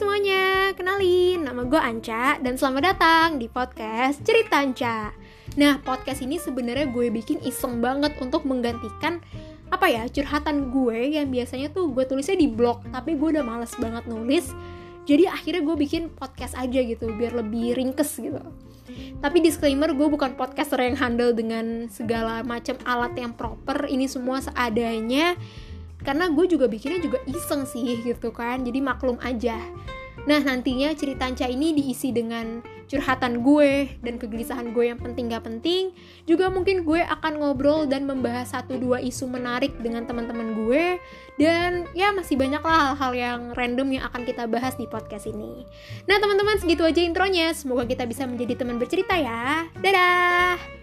semuanya, kenalin nama gue Anca dan selamat datang di podcast Cerita Anca. Nah, podcast ini sebenarnya gue bikin iseng banget untuk menggantikan apa ya curhatan gue yang biasanya tuh gue tulisnya di blog, tapi gue udah males banget nulis. Jadi akhirnya gue bikin podcast aja gitu biar lebih ringkes gitu. Tapi disclaimer gue bukan podcaster yang handle dengan segala macam alat yang proper. Ini semua seadanya karena gue juga bikinnya juga iseng sih gitu kan. Jadi maklum aja. Nah nantinya cerita Anca ini diisi dengan curhatan gue dan kegelisahan gue yang penting gak penting. Juga mungkin gue akan ngobrol dan membahas satu dua isu menarik dengan teman-teman gue. Dan ya masih banyak lah hal-hal yang random yang akan kita bahas di podcast ini. Nah teman-teman segitu aja intronya. Semoga kita bisa menjadi teman bercerita ya. Dadah